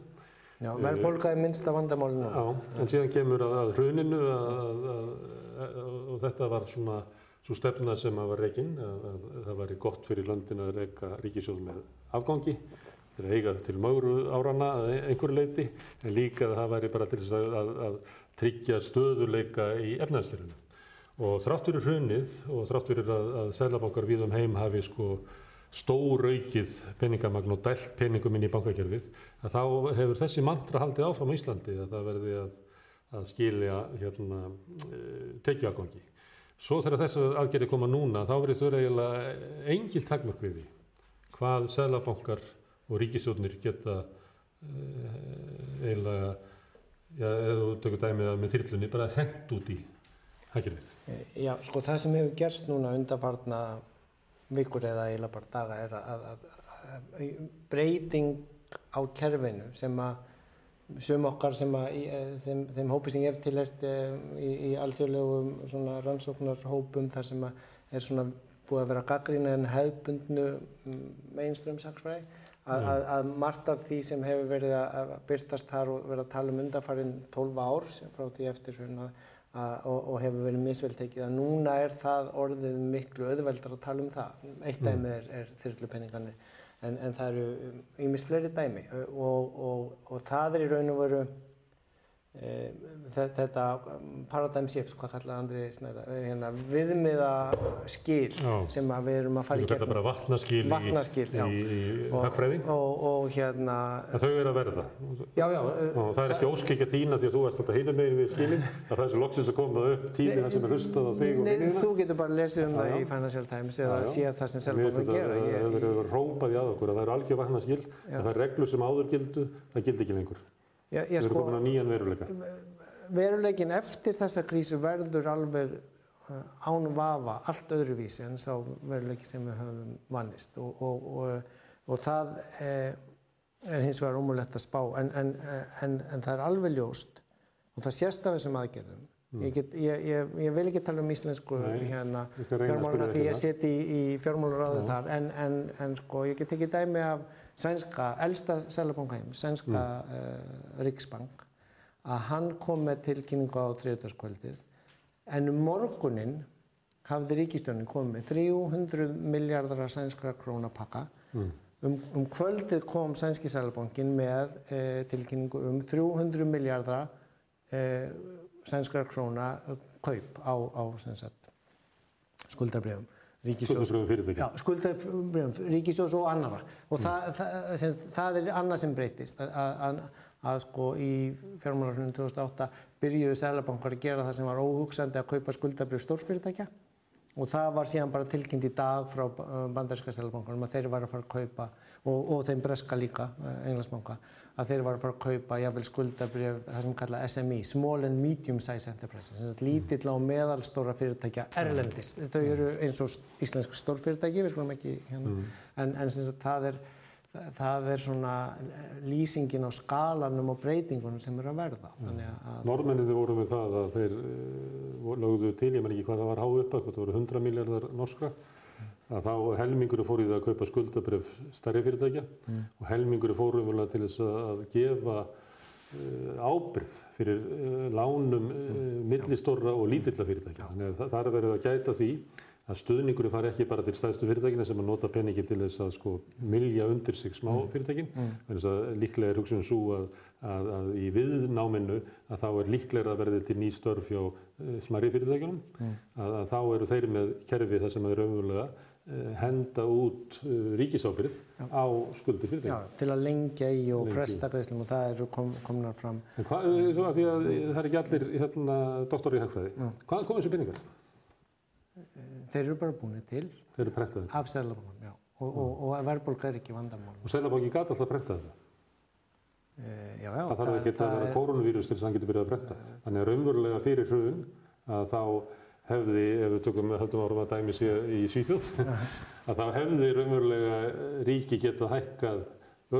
S3: Já, verðbólga er minnsta vandamálinu.
S1: Já, en síðan kemur að, að hruninu að, að, og þetta var svona svo stefna sem að var reygin, að það væri gott fyrir löndin að reyka ríkisjóð með afgangi, til að eiga til mögru árana að einhverju leiti, en líka að það væri bara til þess að tryggja stöðuleika í efnaðskerfinu. Og þrátt fyrir hrunið og þrátt fyrir að, að sælabankar við um heim hafi sko stór aukið peningamagn og dælt peningum inn í bankakerfið, að þá hefur þessi mantra haldið áfram á Íslandi að það verði að, að skilja hérna, e, tekjuagangi. Svo þegar þess aðgerði koma núna, þá verður þau eiginlega engin takmörk við því hvað sælabankar og ríkistjónir geta e, eiginlega, já, eða þú tökur dæmið að með þyrlunni, bara hendt út í hagkerfið.
S3: Já, sko það sem hefur gerst núna undanfarna vikur eða eiginlega bara daga er að, að, að breyting á kerfinu sem að sum okkar sem að í, eh, þeim, þeim hópi sem ég hef tilhert eh, í, í alþjóðlegum svona rannsóknarhópum þar sem að er svona búið að vera gaggrína en hefðbundnu mainströmsaksfræði að, að, að margt af því sem hefur verið að byrtast þar og verið að tala um undanfarinn 12 ár frá því eftir svona og, og hefur verið misvel tekið að núna er það orðið miklu öðveldar að tala um það. Eitt mm. dæmi er, er þyrlupenningarnir en, en það eru ímist fleiri dæmi og, og, og það er í raun og veru þetta um, paradigm shift, hvað kallaði Andri Snæra, eh, hérna, viðmiða skil já. sem við erum að fara í
S1: gegnum. Þetta er bara vatnaskil,
S3: vatnaskil
S1: í, í, í hagfræði
S3: og, og hérna...
S1: En þau eru að verða.
S3: Já, já.
S1: Og það er ekki óskikja þína því að þú ert alltaf heina meginn við skilin, að það er svo loksins að koma upp tími það sem er hlustað á þig og
S3: þína. Nei, þú getur bara lesið um það í Financial Times eða séð það sem að gera.
S1: Það verður rópað í að okkur að það eru algjör vatnaskil, að það er reglur sem áður gildu, það gildi ekki lengur. Já, ég, sko,
S3: veruleikin eftir þessa krísu verður alveg uh, án vafa allt öðruvísi en sá veruleiki sem við höfum vannist og, og, og, og það er, er hins vegar ómulett að spá en, en, en, en það er alveg ljóst og það sést af þessum aðgerðum. Ég, get, ég, ég, ég vil ekki tala um íslensku hérna, fjármáluna því ég seti í, í fjármálaráðu þar en sko ég get ekki dæmi af sænska, elsta selabankheim, sænska mm. uh, Riksbank að hann kom með tilkynningu á þriðdagskvöldið en um morgunin hafði ríkistjónin komið með 300 miljardar sænskra krónapakka mm. um, um kvöldið kom sænski sælabankin með eh, tilkynningu um 300 miljardar eh, sænskra króna kaup á, á skuldarbreyfum ríkisjós, og annara og það, það, sem, það er annað sem breytist að, að, að sko í fjármálarhunum 2008 byrjuðu Sælabankar að gera það sem var óhugsandi að kaupa skuldabröf stórfyrirtækja. Og það var síðan bara tilkynnt í dag frá bandaríska Sælabankarum að þeir var að fara að kaupa og, og þeim breska líka, englandsbanka að þeir var að fara að kaupa jáfnveil skuldabrjöf, það sem kalla SME, Small and Medium Size Enterprises, lítill á meðalstóra fyrirtækja erlendis. Þau eru eins og íslensk stórfyrirtæki, við skulum ekki hérna, mm. en, en sem sagt, það er, það er svona lýsingin á skalanum og breytingunum sem eru að verða.
S1: Norðmenninni voru með það að þeir uh, lögðu til, ég menn ekki hvað það var há upp að, það voru 100 miljardar norskra, að þá helmingur fór í það að kaupa skuldabref stærri fyrirtækja mm. og helmingur fór umvöla til þess að gefa uh, ábyrð fyrir uh, lánum uh, millistorra og lítilla fyrirtækja. Þannig að það er verið að gæta því að stuðningur fari ekki bara til stæðstu fyrirtækina sem að nota peningi til þess að sko milja undir sig smá fyrirtækin. Þannig að líklega er hugsunum svo að, að, að í viðnáminu að þá er líklega að verði til ný störf hjá smæri fyrirtækjunum. Að, að þá eru þeir með kerfi þar sem er umvöluða henda út ríkisábyrð á skuldi fyrirtækja.
S3: Já, til að lengja í og fresta greiðslum og það eru kom, komnar fram.
S1: En hvað, þú að því að það er ekki allir hérna doktor í hagfræði, hvaðan kom þessu peningar?
S3: Þeir eru bara búinir til.
S1: Þeir eru prentaðir?
S3: Af Sælabankan, já. Og, og, og verðbólka er ekki vandamál.
S1: Og Sælabanki gæti alltaf að prenta þetta?
S3: E, já, já.
S1: Það þarf ekki að vera koronavírus til þess að hann getur byrjað að prenta. Þannig að raunverulega fyrir hrun að þá hefði, ef við tökum höldum árum að dæmi sér í Svíþjóð, að þá hefði raunverulega ríki getað hækkað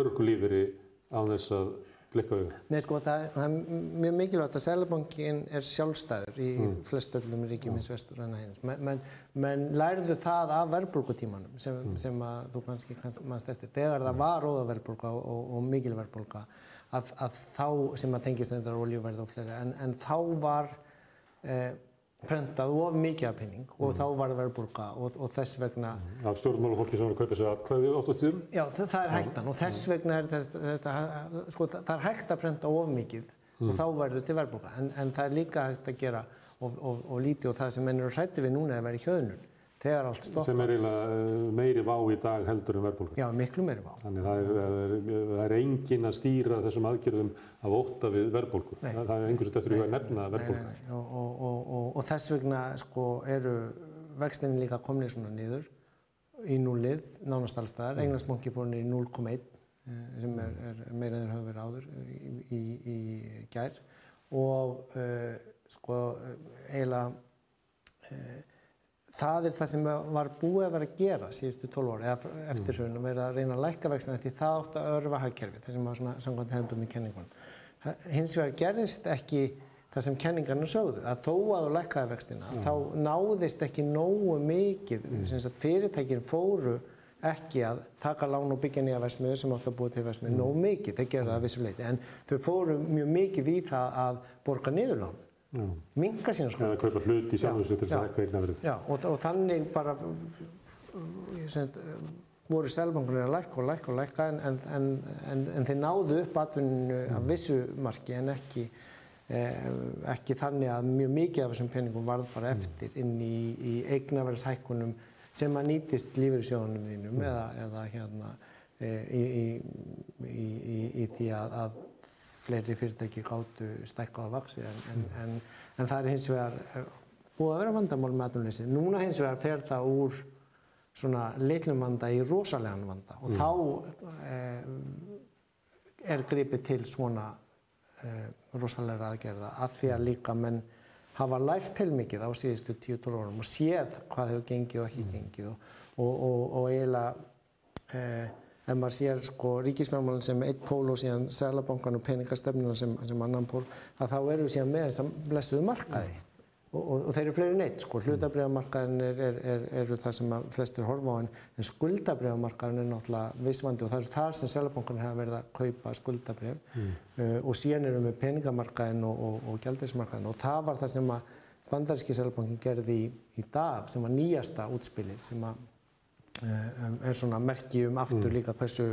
S1: örgulífiri á þess að blikka auðvitað.
S3: Nei, sko, það, það er mjög mikilvægt að Sælabankin er sjálfstæður í mm. flest öllum ríkjum eins vestur en að hins. Men, men, men lærðu það af verðbólkutímanum sem, mm. sem að þú kannski mannst eftir. Þegar það var róða verðbólka og, og, og mikil verðbólka að, að þá, sem að tengist nefndar oljuverð og fleiri, en, en þá var eh, prentað of mikið af penning og mm. þá var það verðbólka og, og þess vegna...
S1: Af stjórnmálafólki sem var að kaupa sér atkvæði oft á stjórn?
S3: Já, það, það er hættan og þess vegna er þetta, þetta sko, það er hægt að prenta of mikið mm. og þá verður til verðbólka en, en það er líka hægt að gera og, og, og lítið og það sem menn eru hrætti við núna er að vera í hjöðnun þegar allt stoppar.
S1: Sem er eiginlega meiri vá í dag heldur en verðbólka.
S3: Já, miklu meiri vá.
S1: Þannig það er, það er, er engin að stýra þessum aðgerðum af óta við verðbólku. Það, er einhvers veit eftir að nefna
S3: nei. Og, og, og, og þess vegna sko, eru vextinni líka komnið svona nýður í núlið, nánast allstaðar. Mm. Englandsbanki fór niður í 0,1 sem er, er meira en þeir hafa verið áður í, í, í gær og uh, sko eiginlega uh, það er það sem var búið að vera að gera síðustu 12 ári eða eftir hrun og verið að reyna að lækka vextina því það átt að örfa hagkerfi það sem var svona samkvæmt hefðbundin kenningunum. Hins vegar gerðist ekki það sem kenningarna sögðu að þó að þú lækkaði vextina mm. þá náðist ekki nógu mikið mm. fyrirtækir fóru ekki að taka lán og byggja nýja versmiður sem átt að búið til versmiður mm. nógu mikið, þeir gerða það vissuleiti en þau fóru mjög mikið við það að borga niður lán minga sína
S1: sko. Eða kaupa hlut í sjálfsög til þess að hækka eignaverðið.
S3: Já, og, og þannig bara sem, voru selbankunir að lækka og lækka og lækka en, en, en, en þeir náðu upp atvinninu mm. af vissu marki en ekki, eh, ekki þannig að mjög mikið af þessum peningum varð bara eftir inn í, í eignaverðshækkunum sem að nýtist lífeyrissjónunum þínum mm. eða, eða hérna, e, í, í, í því að, að fleiri fyrirtæki gáttu stækka á vaksi en, en, en, en það er hins vegar eh, búið að vera vandamál með atvinnuleysi. Núna hins vegar fer það úr svona litlum vanda í rosalegan vanda og mm. þá eh, er gripið til svona eh, rosalega aðgerða að því að líka menn hafa lært til mikið á síðustu 10-12 árum og séð hvað hefur gengið og ekki mm. gengið og, og, og, og eiginlega eh, ef maður sér sko ríkisfjármálinn sem eitt pól og síðan Sælabankan og peningastefnuna sem, sem annan pól að þá eru við síðan með þess að blestuðu markaði og, og, og þeir eru fleiri neitt sko. Hlutabriðamarkaðin er, er, er, eru það sem flestir horfa á en, en skuldabriðamarkaðin er náttúrulega vissvandi og það er þar sem Sælabankan hefur verið að kaupa skuldabrið mm. uh, og síðan eru við peningamarkaðin og, og gjaldismarkaðin og það var það sem að bandaríski Sælabankin gerði í, í dag sem var nýjasta útspilið sem að Eh, er svona merki um aftur mm. líka hversu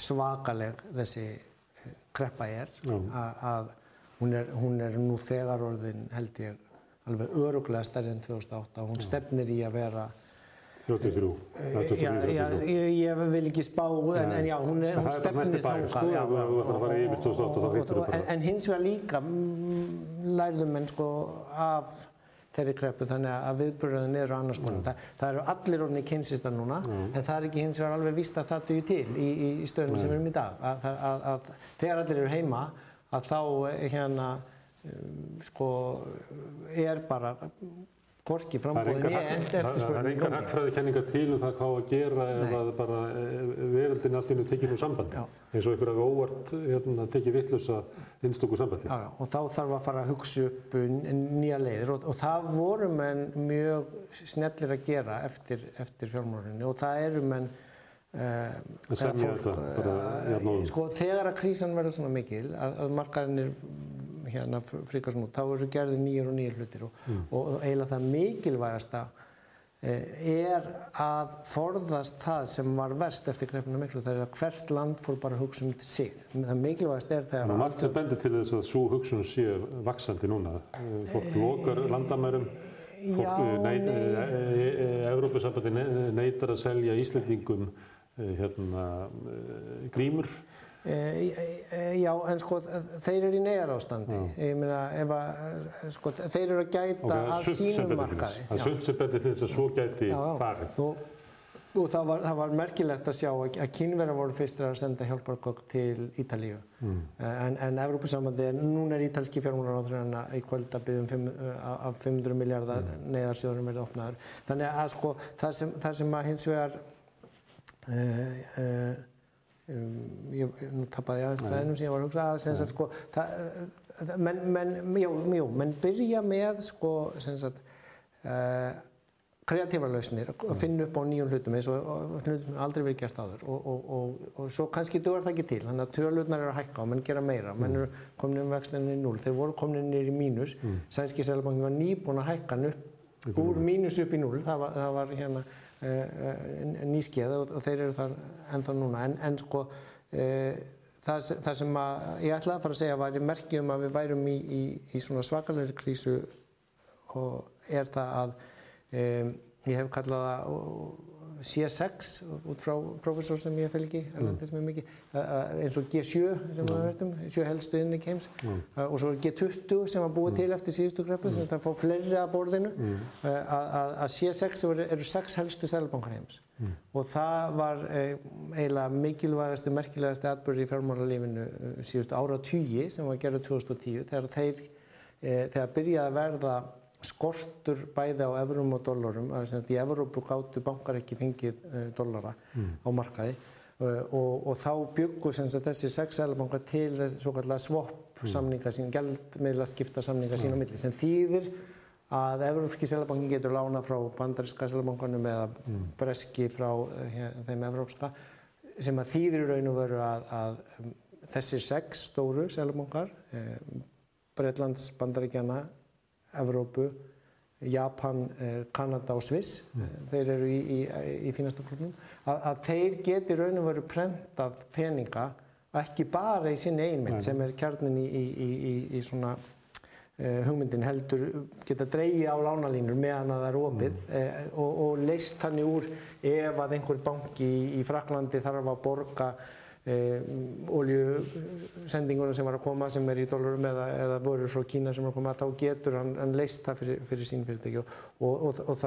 S3: svakaleg þessi eh, kreppa er. Að hún er, hún er nú þegar orðin held ég alveg öruglega stærri enn 2008 og hún stefnir í að vera
S1: 33,
S3: já, já,
S1: 33.
S3: ég, ég vil ekki spá, en, en já, hún, er, hún stefnir
S1: bær,
S3: þangað, já,
S1: ef þú ætlar að fara yfir 2008 þá
S3: og-
S1: hittir þú
S3: og-
S1: bara.
S3: en, en hins vegar líka mm, lærðum menn sko af þeirri kreppu þannig að viðbröðin eru annars konar. Það, það eru allir orðinni kynsistar núna en það er ekki hins vegar alveg víst að það duði til í, í, í stöðunum sem við erum í dag. Að, að, að, að þegar allir eru heima að þá eh, hérna um, sko er bara hvorki
S1: engar,
S3: ég
S1: hag-
S3: end
S1: það- það er engar hagfræðikenningar til um það hvað að gera ef að bara eh, veröldin allt innu tekið úr sambandi. Eins og hafi óvart hérna, tekið vittlösa einstöku sambandi.
S3: Já, já, og þá þarf að fara að hugsa upp nýja leiðir og, og það voru menn mjög snellir að gera eftir, eftir fjármálunni og það eru menn uh,
S1: semja þetta bara jafnóðum.
S3: sko, þegar að krísan verður svona mikil að, að markaðinir hérna fríkast nú, þá eru gerði nýjir og nýjir hlutir og,
S1: Mm.
S3: og, og eiginlega það mikilvægasta eh, er að forðast það sem var verst eftir greppuna miklu, það er að hvert land fór bara hugsa um sig. Það mikilvægast er þegar
S1: Það er margt sem bendir til þess að svo hugsun sé vaksandi núna. Eh, Fólk lokar landamærum, eh, nei,
S3: nei.
S1: nei. Evrópusambandi ne- neitar að selja Íslendingum eh, hérna, grímur.
S3: E, e, já, en sko þeir eru í neyjar ástandi. Ég meina, ef að, sko, þeir eru að gæta
S1: Ok, það er
S3: að sínum markaði.
S1: Það sumt sem til þess að svo gæti
S3: Já, já.
S1: farið.
S3: Og, og það, var, það var merkilegt að sjá að, að kínverðar voru fyrstir að senda hjálpargögg til Ítalíu.
S1: Mm.
S3: En, en Evrópusambandi, núna er ítalski fjármálaráðurinn í kvöld að byggja um fimm, af 500 miljardar mm. neyðarsjóðurum verið opnaður. Þannig að sko, það sem, það sem að hins vegar uh, uh, um, ég, nú tapaði ég aðeins ræðinum sem ég var að hugsa að sagt sko það, menn, menn, jú, jú, menn byrja með sko sagt uh, kreatífa lausnir, að finna upp á nýjum hlutum eins og og hlutum aldrei verið gert áður og, og, og, og svo kannski dugar það ekki til þannig að tölurnar eru að hækka og menn gera meira menn eru komin um vextinni í 0, þeir voru komin inn í mínus, mm. sænski selbankin var nýbúin að hækka upp úr mínus upp í 0, það var, það var hérna nýskeið og, og þeir eru þar ennþá núna. En, en sko uh, það, það sem að ég ætlaði að fara að segja var í merkjum að við værum í, í, í svona svakalegri krísu og er það að um, ég hef kallað uh, C6 út frá professor sem ég fylgi uh, eins og G7 sem við verðum, sjö helstu innleik heims uh, og svo er G20 sem var búið til eftir síðustu greppu sem það fá fleiri að borðinu. Uh, að, að- að C6 eru, eru sex helstu sælbankar heims. Og það var uh, eiginlega mikilvægasti, merkilegasti atbyrði í fjármálalífinu uh, síðustu ára tugi sem var gerður 2010 þegar þeir eh, þegar byrjaði að verða skortur bæði á evrum og sagt, í Evrópu gáttu bankar ekki fengið uh, dollara á markaði. Uh, og, og þá byggu sem sagt, þessi sex sælabankar til svo kallega swap samninga sín, gældmiðla skipta samninga sín á milli sem þýðir að Evrópski sælabankin getur lána frá bandarinska sælabankanum eða breski frá uh, hér, þeim evrópska sem að þýðir í raun og veru að, að um, þessir sex stóru sælabankar um, Breitlands, Bandaríkjana, Evrópu, Japan, eh, Kanada og Sviss, mm. þeir eru í, í, í fínasta klubnum, að, að þeir geti raun og veru prentað peninga ekki bara í sinni einmitt sem er kjarnin í, í, í, í, í svona uh, hugmyndin heldur geta dreigið á lánalínur meðan að það er opið mm. og, og leist þannig úr ef að einhver banki í, Fraklandi þarf að borga eh, oljusendingunum sem var að koma sem er í dólarum eða, eða vorur frá Kína sem er að koma þá getur hann, hann leist það fyrir, fyrir sín fyrirtæki og, og, og,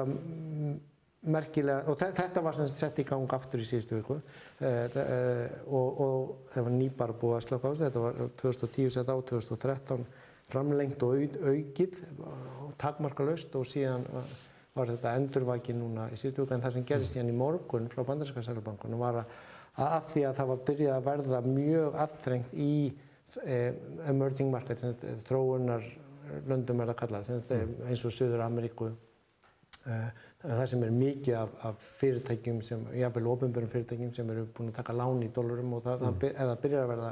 S3: og þetta var sett í gang aftur í síðustu viku eh, eh, og, það var nýbar búið að slaka á þessu, þetta var 2010 sett á 2013 framlengt og au- aukið og takmarkalaust og síðan var- var þetta endurvækið núna í síðustu viku en það sem gerist síðan í morgun frá bandarinska sælubankunum var að, að því að það var byrjað að verða mjög aðþrengt í eh, emerging markets, þróunar löndum er að kalla það, eh, eins og Suður Ameríku Eh, það sem er mikið af, af fyrirtækjum sem, jáfnveil ofinbjörnum fyrirtækjum sem eru búin að taka lán í dólarum og það, ef það byrjar að verða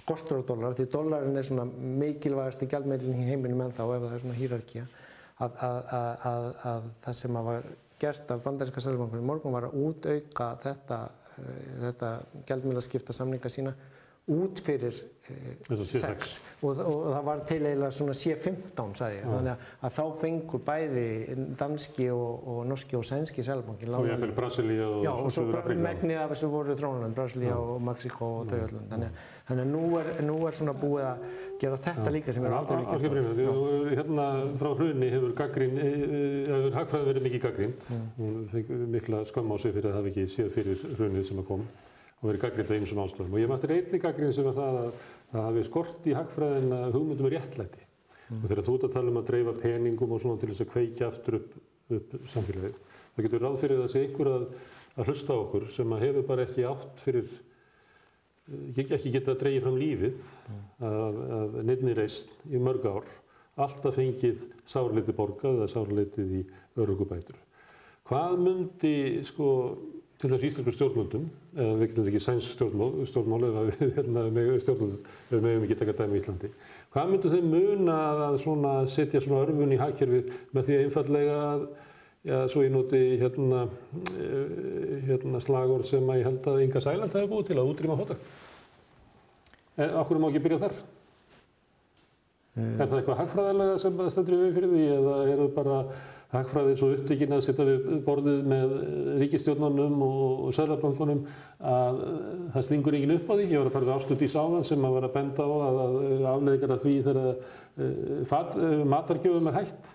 S3: skortur á dólar, því dólarin er svona mikilvægasti gjaldmeilin í heiminum en þá ef það er svona hýrarkía að, að, að, að, að það sem var gert af bandarinska sælbankunum í morgun var að útauka þetta, þetta gjaldmeila skipta samninga sína út fyrir
S1: Þess að C6.
S3: 6 og, og, og það var til eiginlega svona C15 sagði ég, þannig að, þá fengu bæði danski og, og norski og sænski selbankin
S1: Og ég fyrir Brasilíu og
S3: Já, og bara
S1: Afríka.
S3: megnið af þessu voru þrónuland, Brasilia og Mexiko og öllum. Þannig, þannig að nú er, nú er svona búið að gera þetta líka sem er aldrei líka.
S1: Hérna frá hrunni hefur gaggrín, hefur hagfræði verið mikið fengi mikla skömm á sig fyrir að hafa ekki séð fyrir hrunið sem að kom og verið gaggrínt að einu svona ástöðum. Og ég mætti einni gaggrín sem var það að það hafi skort í hagfræðina hugmyndum og réttlæti. Og þegar þú ert að tala um að dreifa peningum og svona til þess að kveikja aftur upp, upp samfélagið. Það getur ráð fyrir að sé einhver að, að hlusta á okkur sem að hefur bara ekki átt fyrir ég ekki geta að dreyja fram lífið af, af nefni reist í mörg ár, alltaf fengið sárleiti borgað eða sárleitið í örugubætur. Hvað myndi sko til þess íslensku stjórnmöndum, eða við getum ekki sæns stjórnmál, stjórnmál eða við hérna meðum ekki taka dæmi í Íslandi. Hvað myndu þeim muna að svona setja svona örfun í hagkerfið með því að einfallega Já, svo ég noti hérna, eh, hérna slagord sem að ég held að Inga Sæland hefði búið til að útrýma fátækt. En okkur má ekki byrja þar? Er það eitthvað hagfræðilega sem stendur við fyrir því eða er það bara hagfræðið svo upptekinn að setja við borðið með ríkistjórnunum og, sælarböngunum að eh, það stingur enginn upp á því? Ég var að fara við ástut í sáðan sem að vera að benda á að, að afleðingar af því þegar uh, matargjöfum er hætt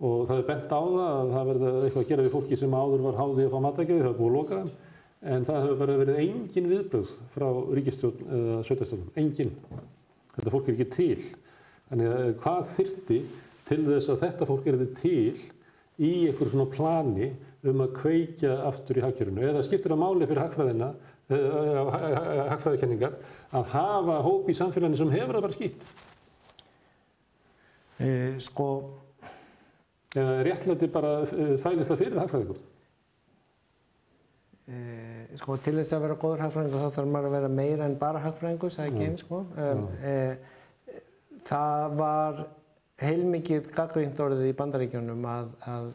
S1: og það er bent á það að það verði eitthvað að gera við fólki sem áður var háðið að fá matargjöfi, það hefur búið að loka þeim en það hefur bara verið engin viðbröð frá ríkistjórn eða sveitastjórnum, engin. Þetta fólk er ekki til. Þannig að hvað þyrti til þess að þetta fólk er til í einhverjum svona plani um að kveikja aftur í hagkerfinu eða skiptir það máli fyrir hagfræðina, hagfræðikenningar að hafa hóp í samfélaginu sem hefur það bara skýtt.
S3: E, sko,
S1: Eða er réttlæti bara eh, þvælist það fyrir hagfræðingum?
S3: e, sko, til þess að vera góður hagfræðingur þá þarf maður að vera meira en bara hagfræðingur, sagði ekki einn, sko. Um, e, það var heilmikið gaggrínt orðið í bandaríkjunum að, að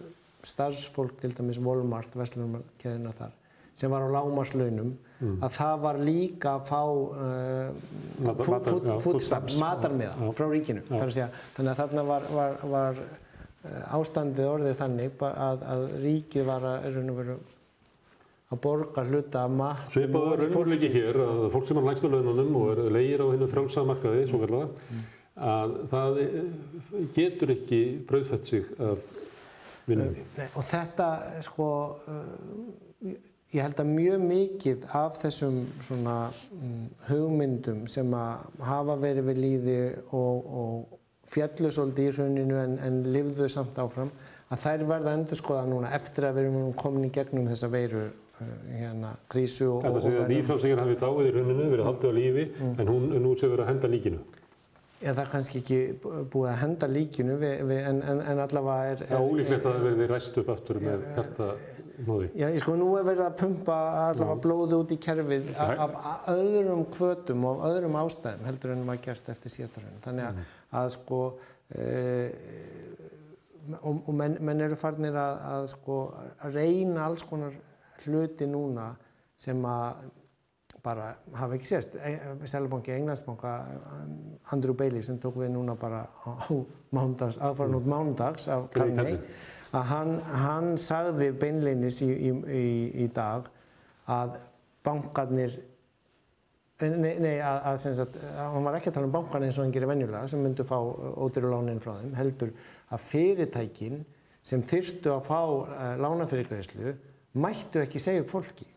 S3: starfsfólk, til dæmis Walmart, vestlunumkeðina þar, sem var á lámarslaunum, að það var líka að fá uh, matarmiða frá ríkinu. Þar að þannig að þarna var, var, var uh, ástandið orðið þannig að, að ríkið var að, að borga hluta af mat.
S1: Svipað var raunveruleiki hér að fólk sem er lægstu laununum og er leigir á hennu frjálsa markaði, svo kallega, að það eh, getur ekki brauðfætt sig af vinnunni.
S3: Nei, og þetta, sko, uh, ég held að mjög mikið af þessum svona um, hugmyndum sem að hafa verið við líði og, og fjallu svolítið í hruninu en, en lifðu samt áfram, að þær verða endur skoða núna eftir að við erum komin í gegnum þessa veiru hérna, krísu og,
S1: Þetta
S3: og,
S1: segir að nýfrálsingin hafi dáið í rauninu, verið haldið á lífi, en hún er nú sé verið að henda líkinu.
S3: Er kannski ekki búið að henda líkinu við, við, en, en, en allavega er...
S1: Það er ólíklegt að það verði ræst upp aftur með hjartanóði.
S3: Já, ég sko, nú er verið að pumpa allavega blóði út í kerfið af, af öðrum kvötum og öðrum ástæðum heldur en maður gert eftir síðastarinn. Þannig að, að sko, e, og, og menn, menn eru farnir að, að sko, að reyna alls konar hluti núna sem að bara hafa ekki sést. Sælabanki Englandsbanka, Andrew Bailey sem tók við núna bara á mándags, aðfaran út mándags af Carney, að hann, hann sagði beinleinis í, í, í, í dag að bankarnir Nei, nei að, að, sagt, að hann var ekki að tala um bankan eins og hann gerir venjulega sem myndu fá ódýrulánin frá þeim heldur að fyrirtækin sem þyrstu að fá uh, lánafyrirgræðslu mættu ekki segja upp fólki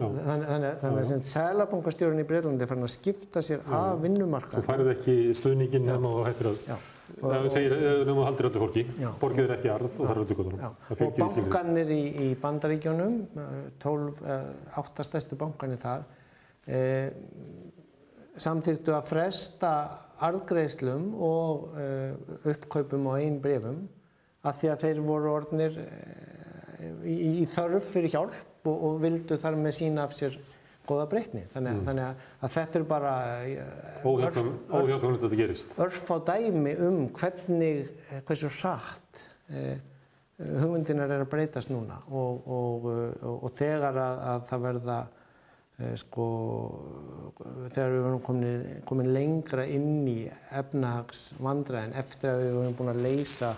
S3: Þannig, þannig, að sælabankastjórun í Breitlandi farin að skipta sér
S1: Já.
S3: af vinnumarka.
S1: Þú færið ekki stuðningin nema og hættir að... Það segir að haldir öllu fólki, borgið er ekki arð og það er öllu. Það
S3: Og bankanir í, í bandaríkjónum, 12, átta stærstu bankanir þar, eh, samþyktu að fresta arðgreiðslum og eh, uppkaupum á einn brefum að því að þeir voru orðnir eh, í, í þörf fyrir hjálp og, og vildu þar með sína af sér góða breytni. Þannig, mm. þannig að, þetta er bara eh, örf-
S1: Óhjákvæmlega þetta gerist.
S3: örfá dæmi um hvernig, eh, hversu hratt eh, hugmyndinar er að breytast núna og, og, og, og þegar að, að það verða eh, sko, þegar við vorum komin, komin lengra inn í efnahagsvandræðin eftir að við vorum búin að leysa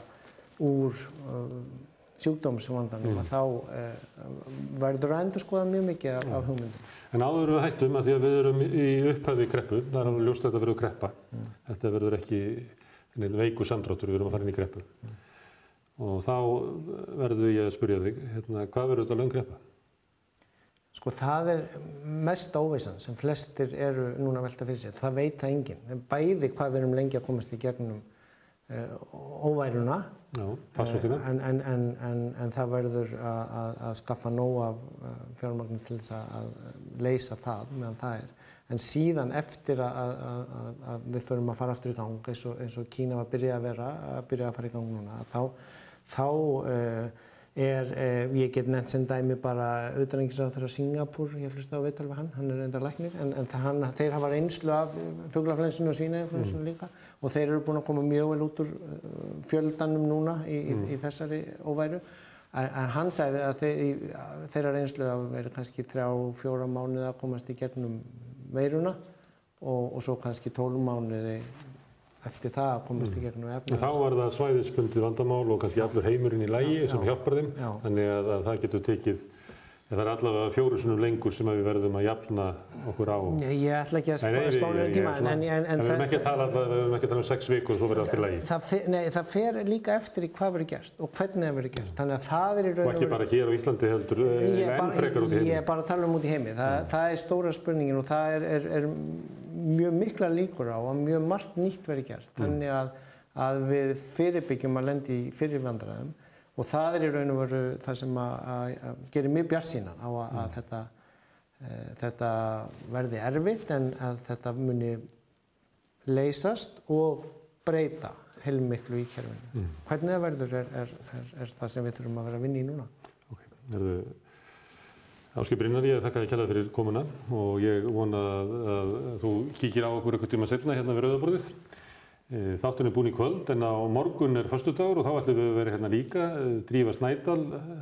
S3: úr uh, sjúkdómsvandanum
S1: Mm.
S3: að þá uh, verður að endur skoða mjög mikið af, af hugmyndum.
S1: En áður við hættum að því að við erum í upphafi kreppu, það er alveg ljóst að þetta verður kreppa. Þetta verður ekki veiku samdráttur, við erum að fara inn í kreppu. Og þá verður ég að spyrja þig, hérna, hvað verður þetta löng kreppa?
S3: Sko það er mest óvissan sem flestir eru núna að velta fyrir sér. Það veit það enginn. Bæði hvað við erum lengi að komast í gegnum óværuna
S1: Já, farsóttina.
S3: en, en, en, en, en það verður að, að, skaffa nóg af uh, fjármagnum til þess að, leysa það meðan það er. En síðan eftir að, að, að við förum að fara aftur í gang eins og, eins og Kína var að byrja að vera, að byrja að fara í gang núna, þá, þá uh, er, uh, ég get nefnt sem dæmi bara auðvitaðingisráður af Singapúr, ég hlusta á viðtal við hann, hann er enda læknir, en, en hann, þeir hafa reynslu af fuglaflensinu og svínainflensinu líka og þeir eru búin að koma mjög vel út úr uh, fjöldanum núna í, í, í þessari óværu. En, hann sagði að þeir, þeirra reynslu að vera kannski þrjá, fjóra mánuði að komast í gegnum veiruna og, og svo kannski tólf mánuði eftir það að komast í gegnum
S1: En þá var það svæðisbundið vandamál og kannski allur heimurinn í lægi sem
S3: já.
S1: hjálpar þeim.
S3: Já.
S1: Þannig að, að það getur tekið, en það er allavega fjóru sinnum lengur sem við verðum að jafna okkur á.
S3: Ég, ég ætla ekki að spána
S1: ég-
S3: um
S1: ég-
S3: tíma, en, en, en,
S1: en við höfum ekki að tala um sex vikur og svo verður allt í lægi.
S3: það, nei, það fer líka eftir í hvað verður gert og hvernig það verður gert. Þannig að það er í
S1: Og
S3: raun
S1: ekki bara hér á Íslandi heldur,
S3: Ég
S1: eh,
S3: bara-
S1: frekar út í
S3: Ég
S1: heimi.
S3: er bara að tala um út í heimi. Það, er stóra spurningin og það er mjög mikla líkur á að mjög margt nýtt verið gert. Þannig að, að við fyrirbyggjum að lendi í fyrirvandræðum og það er í raun og veru það sem að, að, að gerir mjög bjart sínan á að, að þetta, e, þetta verði erfitt en að þetta muni leysast og breyta heilmiklu í kerfinu. Hvernig það verður er, er, er, er það sem við þurfum að vera að vinna í núna.
S1: Ok, erðu, Áskip Brynjar, ég þakka þér kjærlega fyrir komuna og ég vona að, að þú kíkir á okkur eitthvað tíma setna hérna við Rauðaborðið. Eh, Þáttun er búin í kvöld en á morgun er föstudagur og þá ætlum við að vera hérna líka. Eh, Drífa Snædal eh,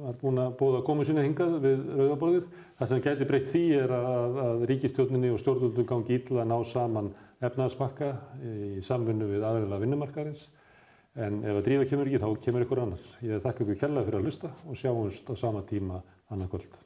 S1: var búin að bóða komu sinni hingað við Rauðaborðið. Það sem gæti breytt því er að, að ríkistjórninni og stjórnvöldum gangi illa að ná saman efnaðarsmakka í samvinnu við aðriðlega vinnumarkarins. En ef að drífa kemur ekki, þá kemur ykkur annar. Ég þakka ykkur kærlega fyrir að hlusta og sjáumst á sama tíma annað kvöld.